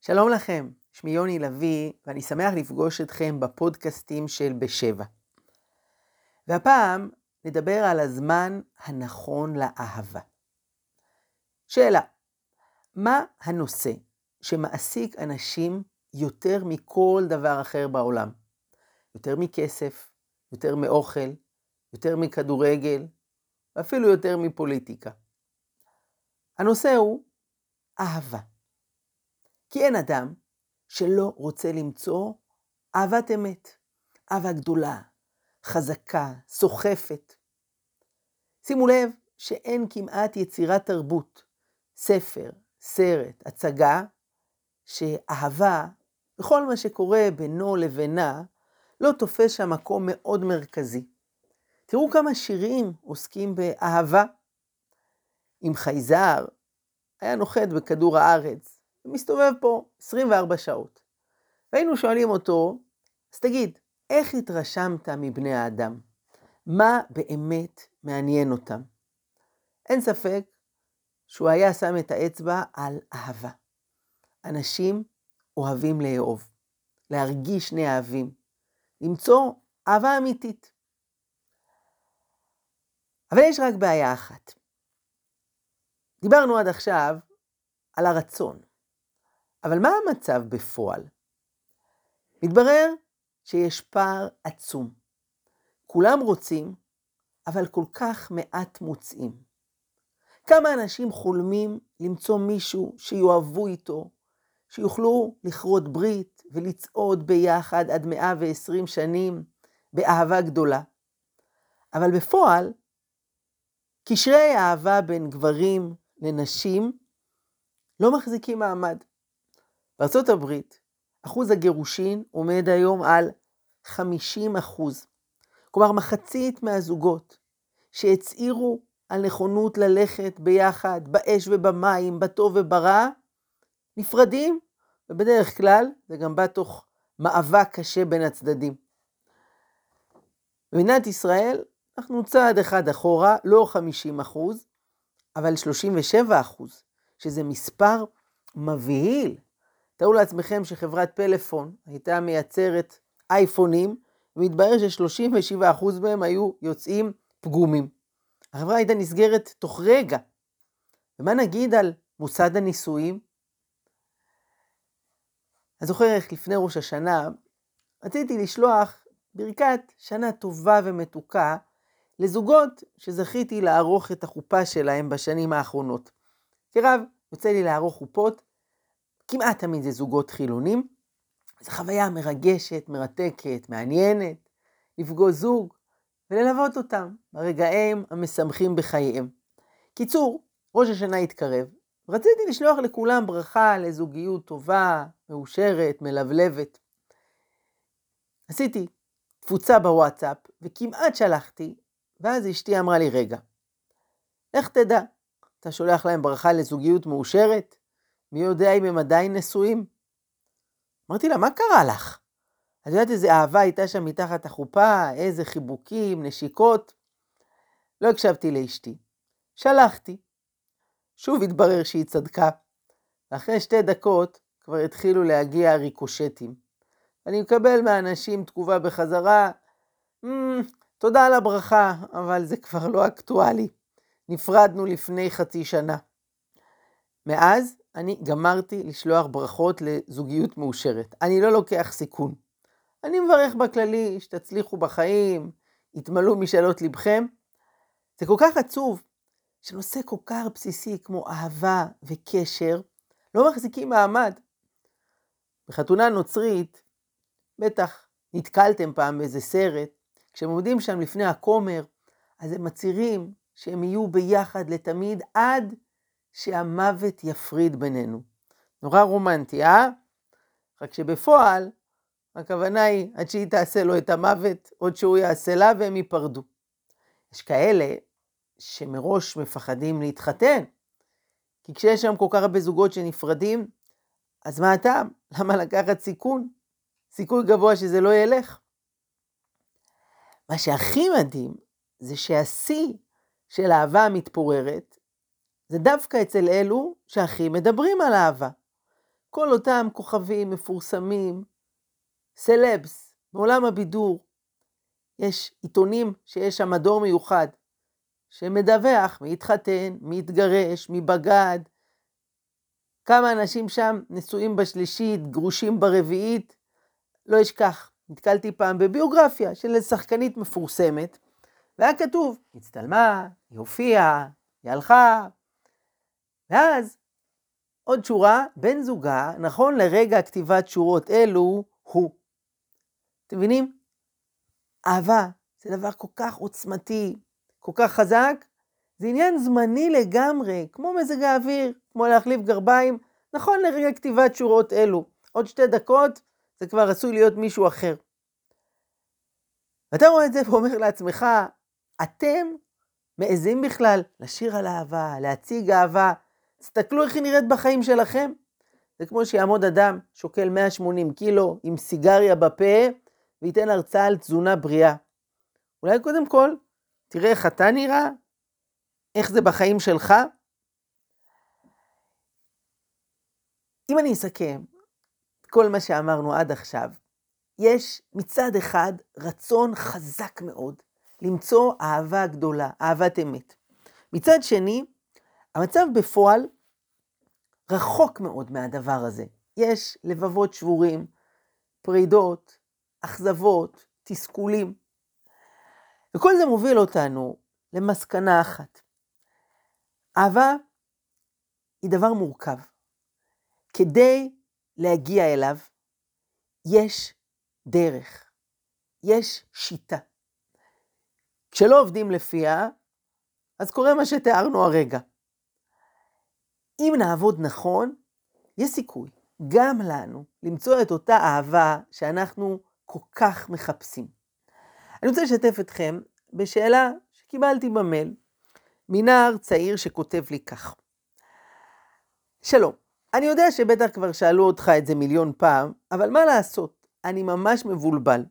שלום לכם, שמי יוני לביא, ואני שמח לפגוש אתכם בפודקאסטים של בשבע. והפעם נדבר על הזמן הנכון לאהבה. שאלה, מה הנושא שמעסיק אנשים יותר מכל דבר אחר בעולם? יותר מכסף, יותר מאוכל, יותר מכדורגל, ואפילו יותר מפוליטיקה. הנושא הוא אהבה. כי אין אדם שלא רוצה למצוא אהבת אמת, אהבה גדולה, חזקה, סוחפת. שימו לב שאין כמעט יצירת תרבות, ספר, סרט, הצגה, שאהבה, וכל מה שקורה בינו לבינה, לא תופס שם מקום מאוד מרכזי. תראו כמה שירים עוסקים באהבה. אם חייזר היה נוחת בכדור הארץ, ומסתובב פה 24 שעות. והיינו שואלים אותו, אז תגיד, איך התרשמת מבני האדם? מה באמת מעניין אותם? אין ספק שהוא היה שם את האצבע על אהבה. אנשים אוהבים לאהוב, להרגיש נאהבים, למצוא אהבה אמיתית. אבל יש רק בעיה אחת. דיברנו עד עכשיו על הרצון, אבל מה המצב בפועל? מתברר שיש פער עצום. כולם רוצים, אבל כל כך מעט מוצאים. כמה אנשים חולמים למצוא מישהו שיאהבו איתו, שיוכלו לכרות ברית ולצעוד ביחד עד 120 שנים באהבה גדולה. אבל בפועל, קשרי האהבה בין גברים לנשים לא מחזיקים מעמד. בארצות הברית, אחוז הגירושין עומד היום על 50 אחוז. כלומר, מחצית מהזוגות שהצהירו על נכונות ללכת ביחד, באש ובמים, בטוב וברע, נפרדים, ובדרך כלל זה גם בא תוך מאבק קשה בין הצדדים. במדינת ישראל אנחנו צעד אחד אחורה, לא 50 אחוז, אבל 37 אחוז, שזה מספר מבהיל תארו לעצמכם שחברת פלאפון הייתה מייצרת אייפונים, ומתברר ש-37% מהם היו יוצאים פגומים. החברה הייתה נסגרת תוך רגע. ומה נגיד על מוסד הנישואים? אני זוכר איך לפני ראש השנה רציתי לשלוח ברכת שנה טובה ומתוקה לזוגות שזכיתי לערוך את החופה שלהם בשנים האחרונות. כרב, יוצא לי לערוך חופות כמעט תמיד זה זוגות חילונים. זו חוויה מרגשת, מרתקת, מעניינת, לפגוש זוג וללוות אותם ברגעים המשמחים בחייהם. קיצור, ראש השנה התקרב, רציתי לשלוח לכולם ברכה לזוגיות טובה, מאושרת, מלבלבת. עשיתי תפוצה בוואטסאפ וכמעט שלחתי, ואז אשתי אמרה לי, רגע, לך תדע, אתה שולח להם ברכה לזוגיות מאושרת? מי יודע אם הם עדיין נשואים? אמרתי לה, מה קרה לך? את יודעת איזה אהבה הייתה שם מתחת החופה, איזה חיבוקים, נשיקות? לא הקשבתי לאשתי. שלחתי. שוב התברר שהיא צדקה, ואחרי שתי דקות כבר התחילו להגיע ריקושטים. אני מקבל מהאנשים תגובה בחזרה, mm, תודה על הברכה, אבל זה כבר לא אקטואלי. נפרדנו לפני חצי שנה. מאז אני גמרתי לשלוח ברכות לזוגיות מאושרת. אני לא לוקח סיכון. אני מברך בכללי, שתצליחו בחיים, יתמלאו משאלות לבכם. זה כל כך עצוב, שנושא כל כך בסיסי כמו אהבה וקשר, לא מחזיקים מעמד. בחתונה נוצרית, בטח נתקלתם פעם באיזה סרט, כשהם עומדים שם לפני הכומר, אז הם מצהירים שהם יהיו ביחד לתמיד עד שהמוות יפריד בינינו. נורא רומנטי, אה? רק שבפועל, הכוונה היא עד שהיא תעשה לו את המוות, עוד שהוא יעשה לה והם ייפרדו. יש כאלה שמראש מפחדים להתחתן, כי כשיש שם כל כך הרבה זוגות שנפרדים, אז מה הטעם? למה לקחת סיכון? סיכוי גבוה שזה לא ילך. מה שהכי מדהים זה שהשיא של אהבה המתפוררת זה דווקא אצל אלו שהכי מדברים על אהבה. כל אותם כוכבים מפורסמים, סלבס, מעולם הבידור. יש עיתונים שיש שם מדור מיוחד, שמדווח מי התחתן, מי התגרש, מי בגד, כמה אנשים שם נשואים בשלישית, גרושים ברביעית. לא אשכח, נתקלתי פעם בביוגרפיה של שחקנית מפורסמת, והיה כתוב, הצטלמה, היא הופיעה, היא הלכה, ואז עוד שורה, בן זוגה, נכון לרגע כתיבת שורות אלו, הוא. אתם מבינים? אהבה זה דבר כל כך עוצמתי, כל כך חזק, זה עניין זמני לגמרי, כמו מזג האוויר, כמו להחליף גרביים, נכון לרגע כתיבת שורות אלו. עוד שתי דקות זה כבר עשוי להיות מישהו אחר. ואתה רואה את זה ואומר לעצמך, אתם מעזים בכלל לשיר על אהבה, להציג אהבה, תסתכלו איך היא נראית בחיים שלכם. זה כמו שיעמוד אדם, שוקל 180 קילו, עם סיגריה בפה, וייתן הרצאה על תזונה בריאה. אולי קודם כל, תראה איך אתה נראה, איך זה בחיים שלך. אם אני אסכם כל מה שאמרנו עד עכשיו, יש מצד אחד רצון חזק מאוד למצוא אהבה גדולה, אהבת אמת. מצד שני, המצב בפועל רחוק מאוד מהדבר הזה. יש לבבות שבורים, פרידות, אכזבות, תסכולים. וכל זה מוביל אותנו למסקנה אחת. אהבה היא דבר מורכב. כדי להגיע אליו, יש דרך, יש שיטה. כשלא עובדים לפיה, אז קורה מה שתיארנו הרגע. אם נעבוד נכון, יש סיכוי, גם לנו, למצוא את אותה אהבה שאנחנו כל כך מחפשים. אני רוצה לשתף אתכם בשאלה שקיבלתי במייל מנער צעיר שכותב לי כך: שלום, אני יודע שבטח כבר שאלו אותך את זה מיליון פעם, אבל מה לעשות, אני ממש מבולבל.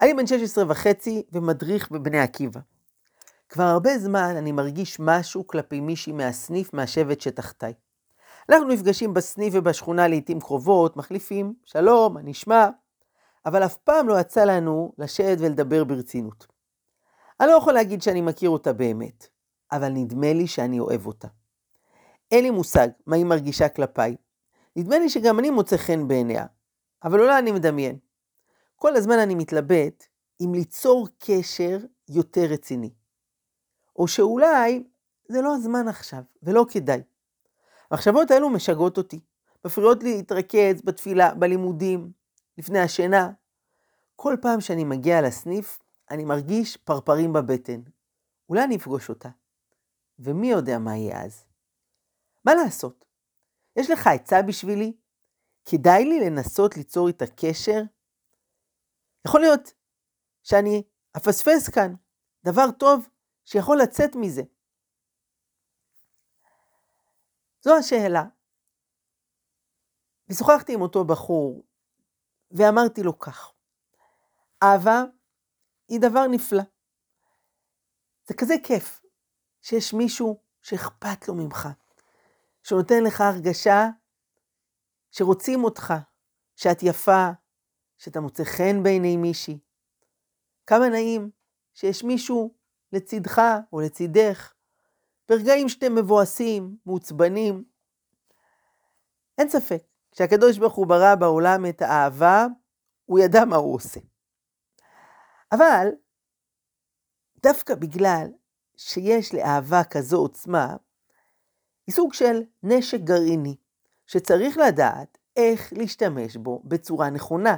אני בן 16 וחצי ומדריך בבני עקיבא. כבר הרבה זמן אני מרגיש משהו כלפי מישהי מהסניף מהשבט שתחתיי. אנחנו נפגשים בסניף ובשכונה לעיתים קרובות, מחליפים, שלום, מה נשמע? אבל אף פעם לא יצא לנו לשבת ולדבר ברצינות. אני לא יכול להגיד שאני מכיר אותה באמת, אבל נדמה לי שאני אוהב אותה. אין לי מושג מה היא מרגישה כלפיי. נדמה לי שגם אני מוצא חן בעיניה, אבל אולי אני מדמיין. כל הזמן אני מתלבט אם ליצור קשר יותר רציני. או שאולי זה לא הזמן עכשיו, ולא כדאי. המחשבות האלו משגעות אותי, מפריעות לי להתרכז בתפילה, בלימודים, לפני השינה. כל פעם שאני מגיע לסניף, אני מרגיש פרפרים בבטן. אולי אני אפגוש אותה. ומי יודע מה יהיה אז. מה לעשות? יש לך עצה בשבילי? כדאי לי לנסות ליצור איתה קשר? יכול להיות שאני אפספס כאן דבר טוב שיכול לצאת מזה. זו השאלה. ושוחחתי עם אותו בחור, ואמרתי לו כך, אהבה היא דבר נפלא. זה כזה כיף שיש מישהו שאכפת לו ממך, שנותן לך הרגשה שרוצים אותך, שאת יפה, שאתה מוצא חן בעיני מישהי. כמה נעים שיש מישהו לצדך או לצידך, ברגעים שאתם מבואסים, מעוצבנים. אין ספק, כשהקדוש ברוך הוא ברא בעולם את האהבה, הוא ידע מה הוא עושה. אבל, דווקא בגלל שיש לאהבה כזו עוצמה, היא סוג של נשק גרעיני, שצריך לדעת איך להשתמש בו בצורה נכונה,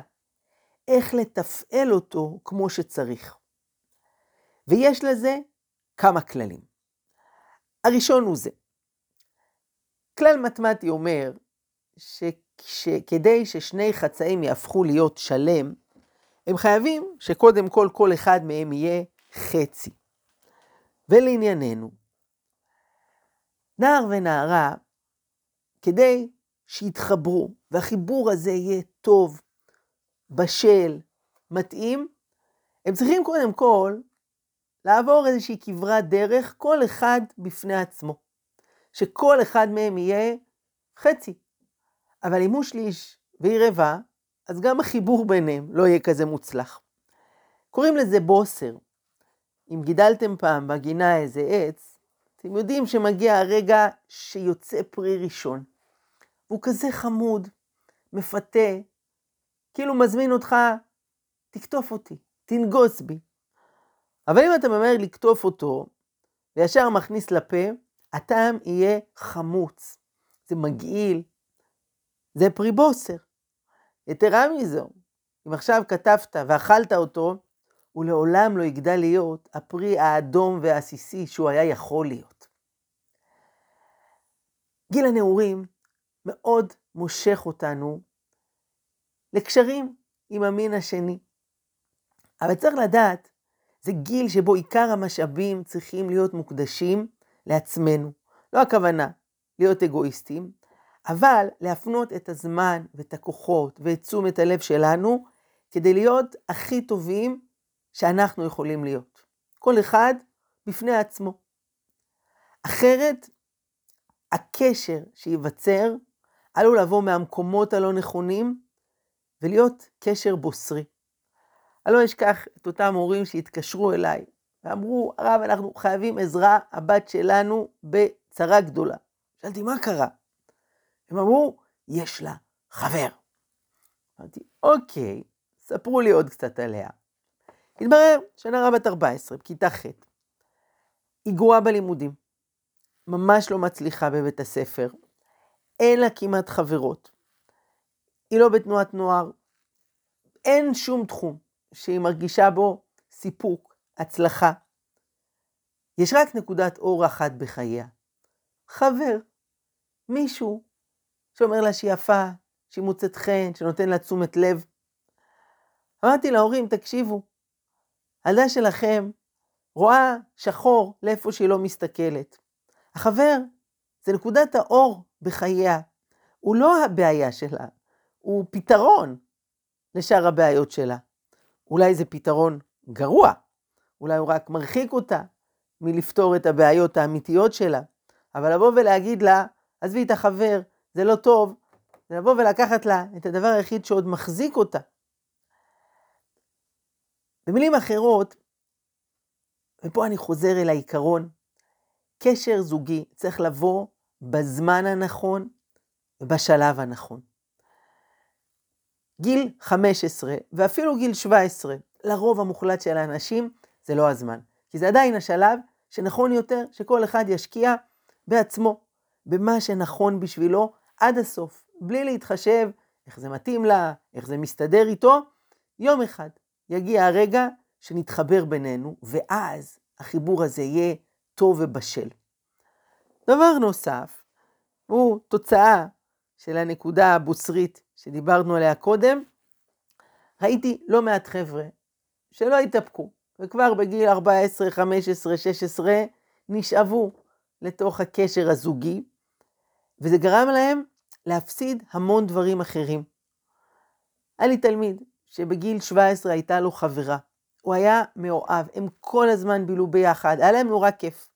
איך לתפעל אותו כמו שצריך. ויש לזה כמה כללים. הראשון הוא זה. כלל מתמטי אומר שכדי ששני חצאים יהפכו להיות שלם, הם חייבים שקודם כל כל אחד מהם יהיה חצי. ולענייננו, נער ונערה, כדי שיתחברו, והחיבור הזה יהיה טוב, בשל, מתאים, הם צריכים קודם כל לעבור איזושהי כברת דרך, כל אחד בפני עצמו. שכל אחד מהם יהיה חצי. אבל אם הוא שליש והיא רבע, אז גם החיבור ביניהם לא יהיה כזה מוצלח. קוראים לזה בוסר. אם גידלתם פעם בגינה איזה עץ, אתם יודעים שמגיע הרגע שיוצא פרי ראשון. והוא כזה חמוד, מפתה, כאילו מזמין אותך, תקטוף אותי, תנגוס בי. אבל אם אתה ממהר לקטוף אותו, וישר מכניס לפה, הטעם יהיה חמוץ. זה מגעיל, זה פרי בוסר. יתרה מזו, אם עכשיו כתבת ואכלת אותו, הוא לעולם לא יגדל להיות הפרי האדום והעסיסי שהוא היה יכול להיות. גיל הנעורים מאוד מושך אותנו לקשרים עם המין השני. אבל צריך לדעת, זה גיל שבו עיקר המשאבים צריכים להיות מוקדשים לעצמנו. לא הכוונה להיות אגואיסטים, אבל להפנות את הזמן ואת הכוחות ואת תשומת הלב שלנו כדי להיות הכי טובים שאנחנו יכולים להיות. כל אחד בפני עצמו. אחרת, הקשר שייווצר עלול לבוא מהמקומות הלא נכונים ולהיות קשר בוסרי. אני לא אשכח את אותם הורים שהתקשרו אליי ואמרו, הרב, אנחנו חייבים עזרה, הבת שלנו בצרה גדולה. שאלתי, מה קרה? הם אמרו, יש לה חבר. אמרתי, אוקיי, ספרו לי עוד קצת עליה. התברר שנערה בת 14, בכיתה ח', היא גרועה בלימודים, ממש לא מצליחה בבית הספר, אין לה כמעט חברות, היא לא בתנועת נוער, אין שום תחום שהיא מרגישה בו סיפוק, הצלחה. יש רק נקודת אור אחת בחייה, חבר, מישהו שאומר לה שהיא יפה, שהיא מוצאת חן, שנותן לה תשומת לב. אמרתי להורים, תקשיבו, הילדה שלכם רואה שחור לאיפה שהיא לא מסתכלת. החבר זה נקודת האור בחייה. הוא לא הבעיה שלה, הוא פתרון לשאר הבעיות שלה. אולי זה פתרון גרוע, אולי הוא רק מרחיק אותה מלפתור את הבעיות האמיתיות שלה, אבל לבוא ולהגיד לה, עזבי את החבר, זה לא טוב, זה לבוא ולקחת לה את הדבר היחיד שעוד מחזיק אותה. במילים אחרות, ופה אני חוזר אל העיקרון, קשר זוגי צריך לבוא בזמן הנכון ובשלב הנכון. גיל 15 ואפילו גיל 17, לרוב המוחלט של האנשים, זה לא הזמן. כי זה עדיין השלב שנכון יותר שכל אחד ישקיע בעצמו, במה שנכון בשבילו עד הסוף, בלי להתחשב איך זה מתאים לה, איך זה מסתדר איתו. יום אחד יגיע הרגע שנתחבר בינינו, ואז החיבור הזה יהיה טוב ובשל. דבר נוסף, הוא תוצאה של הנקודה הבוסרית שדיברנו עליה קודם. ראיתי לא מעט חבר'ה שלא התאפקו, וכבר בגיל 14, 15, 16 נשאבו לתוך הקשר הזוגי, וזה גרם להם להפסיד המון דברים אחרים. היה לי תלמיד שבגיל 17 הייתה לו חברה. הוא היה מאוהב, הם כל הזמן בילו ביחד, היה להם נורא כיף.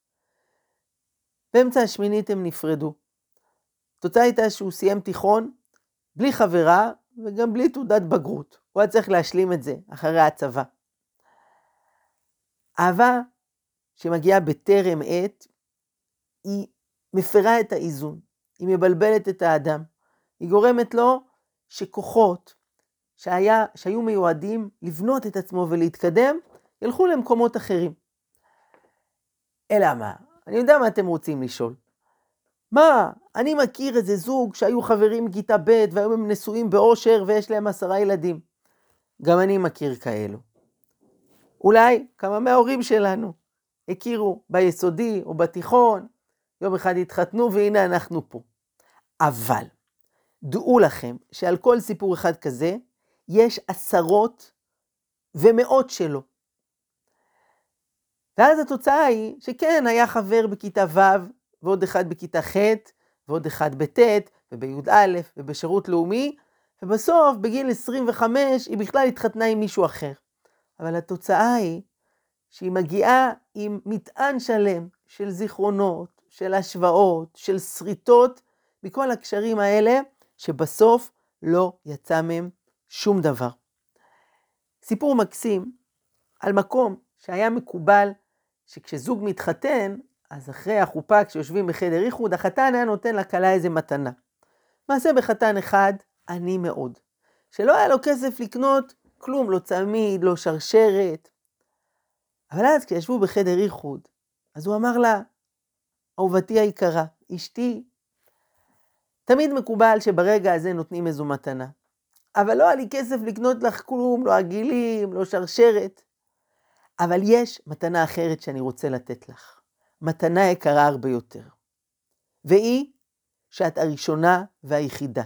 באמצע השמינית הם נפרדו. התוצאה הייתה שהוא סיים תיכון בלי חברה וגם בלי תעודת בגרות. הוא היה צריך להשלים את זה אחרי הצבא. אהבה שמגיעה בטרם עת, היא מפרה את האיזון, היא מבלבלת את האדם, היא גורמת לו שכוחות שהיה, שהיו מיועדים לבנות את עצמו ולהתקדם, ילכו למקומות אחרים. אלא מה? אני יודע מה אתם רוצים לשאול. מה, אני מכיר איזה זוג שהיו חברים מכיתה ב' והיום הם נשואים באושר ויש להם עשרה ילדים. גם אני מכיר כאלו. אולי כמה מההורים שלנו הכירו ביסודי או בתיכון, יום אחד התחתנו והנה אנחנו פה. אבל דעו לכם שעל כל סיפור אחד כזה, יש עשרות ומאות שלו. ואז התוצאה היא שכן, היה חבר בכיתה ו' ועוד אחד בכיתה ח' ועוד אחד בט' ובי"א ובשירות לאומי, ובסוף בגיל 25 היא בכלל התחתנה עם מישהו אחר. אבל התוצאה היא שהיא מגיעה עם מטען שלם של זיכרונות, של השוואות, של שריטות, מכל הקשרים האלה, שבסוף לא יצא מהם שום דבר. סיפור מקסים על מקום שהיה מקובל שכשזוג מתחתן, אז אחרי החופה, כשיושבים בחדר איחוד, החתן היה נותן לכלה איזה מתנה. מעשה בחתן אחד, עני מאוד, שלא היה לו כסף לקנות כלום, לא צמיד, לא שרשרת. אבל אז כשישבו בחדר איחוד, אז הוא אמר לה, אהובתי היקרה, אשתי, תמיד מקובל שברגע הזה נותנים איזו מתנה. אבל לא היה לי כסף לקנות לך כלום, לא עגילים, לא שרשרת. אבל יש מתנה אחרת שאני רוצה לתת לך. מתנה יקרה הרבה יותר. והיא שאת הראשונה והיחידה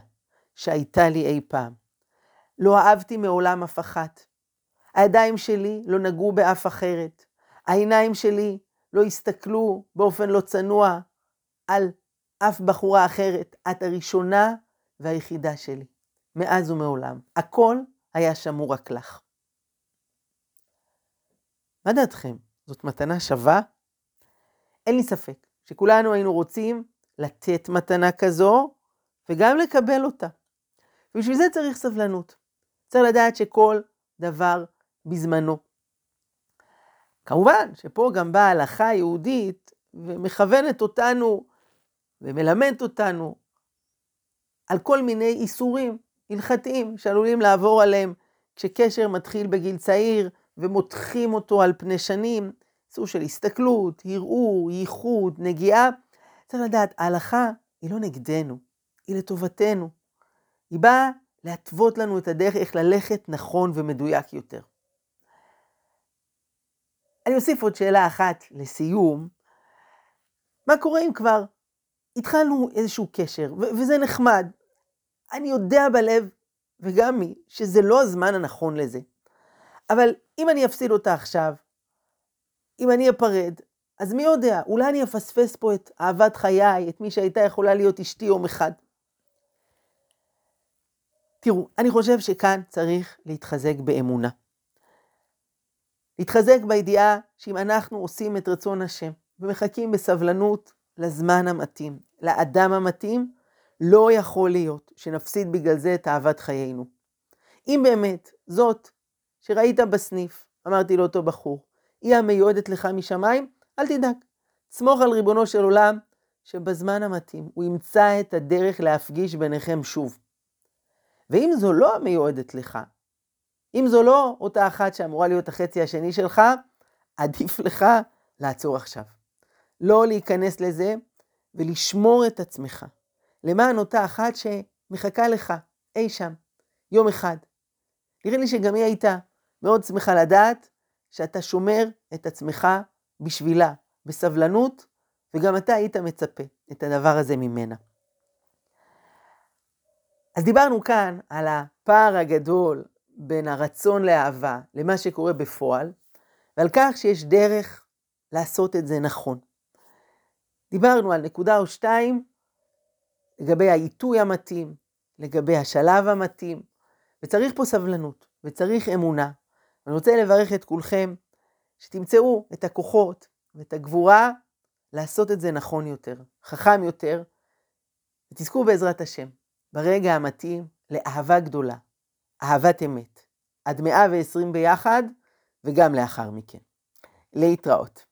שהייתה לי אי פעם. לא אהבתי מעולם אף אחת. הידיים שלי לא נגעו באף אחרת. העיניים שלי לא הסתכלו באופן לא צנוע על אף בחורה אחרת. את הראשונה והיחידה שלי, מאז ומעולם. הכל היה שמור רק לך. מה דעתכם? זאת מתנה שווה? אין לי ספק שכולנו היינו רוצים לתת מתנה כזו וגם לקבל אותה. ובשביל זה צריך סבלנות. צריך לדעת שכל דבר בזמנו. כמובן שפה גם באה ההלכה היהודית ומכוונת אותנו ומלמדת אותנו על כל מיני איסורים הלכתיים שעלולים לעבור עליהם כשקשר מתחיל בגיל צעיר ומותחים אותו על פני שנים, סוג של הסתכלות, הרהור, ייחוד, נגיעה. צריך לדעת, ההלכה היא לא נגדנו, היא לטובתנו. היא באה להתוות לנו את הדרך איך ללכת נכון ומדויק יותר. אני אוסיף עוד שאלה אחת לסיום. מה קורה אם כבר התחלנו איזשהו קשר, וזה נחמד. אני יודע בלב, וגם מי, שזה לא הזמן הנכון לזה. אבל אם אני אפסיד אותה עכשיו, אם אני אפרד, אז מי יודע, אולי אני אפספס פה את אהבת חיי, את מי שהייתה יכולה להיות אשתי יום אחד. תראו, אני חושב שכאן צריך להתחזק באמונה. להתחזק בידיעה שאם אנחנו עושים את רצון השם ומחכים בסבלנות לזמן המתאים, לאדם המתאים, לא יכול להיות שנפסיד בגלל זה את אהבת חיינו. אם באמת זאת שראית בסניף, אמרתי לאותו בחור, היא המיועדת לך משמיים, אל תדאג. סמוך על ריבונו של עולם, שבזמן המתאים הוא ימצא את הדרך להפגיש ביניכם שוב. ואם זו לא המיועדת לך, אם זו לא אותה אחת שאמורה להיות החצי השני שלך, עדיף לך לעצור עכשיו. לא להיכנס לזה ולשמור את עצמך למען אותה אחת שמחכה לך אי שם, יום אחד. נראה לי שגם היא הייתה מאוד שמחה לדעת שאתה שומר את עצמך בשבילה, בסבלנות, וגם אתה היית מצפה את הדבר הזה ממנה. אז דיברנו כאן על הפער הגדול בין הרצון לאהבה למה שקורה בפועל, ועל כך שיש דרך לעשות את זה נכון. דיברנו על נקודה או שתיים לגבי העיתוי המתאים, לגבי השלב המתאים, וצריך פה סבלנות, וצריך אמונה. אני רוצה לברך את כולכם, שתמצאו את הכוחות ואת הגבורה לעשות את זה נכון יותר, חכם יותר, ותזכו בעזרת השם, ברגע המתאים לאהבה גדולה, אהבת אמת, עד 120 ביחד, וגם לאחר מכן. להתראות.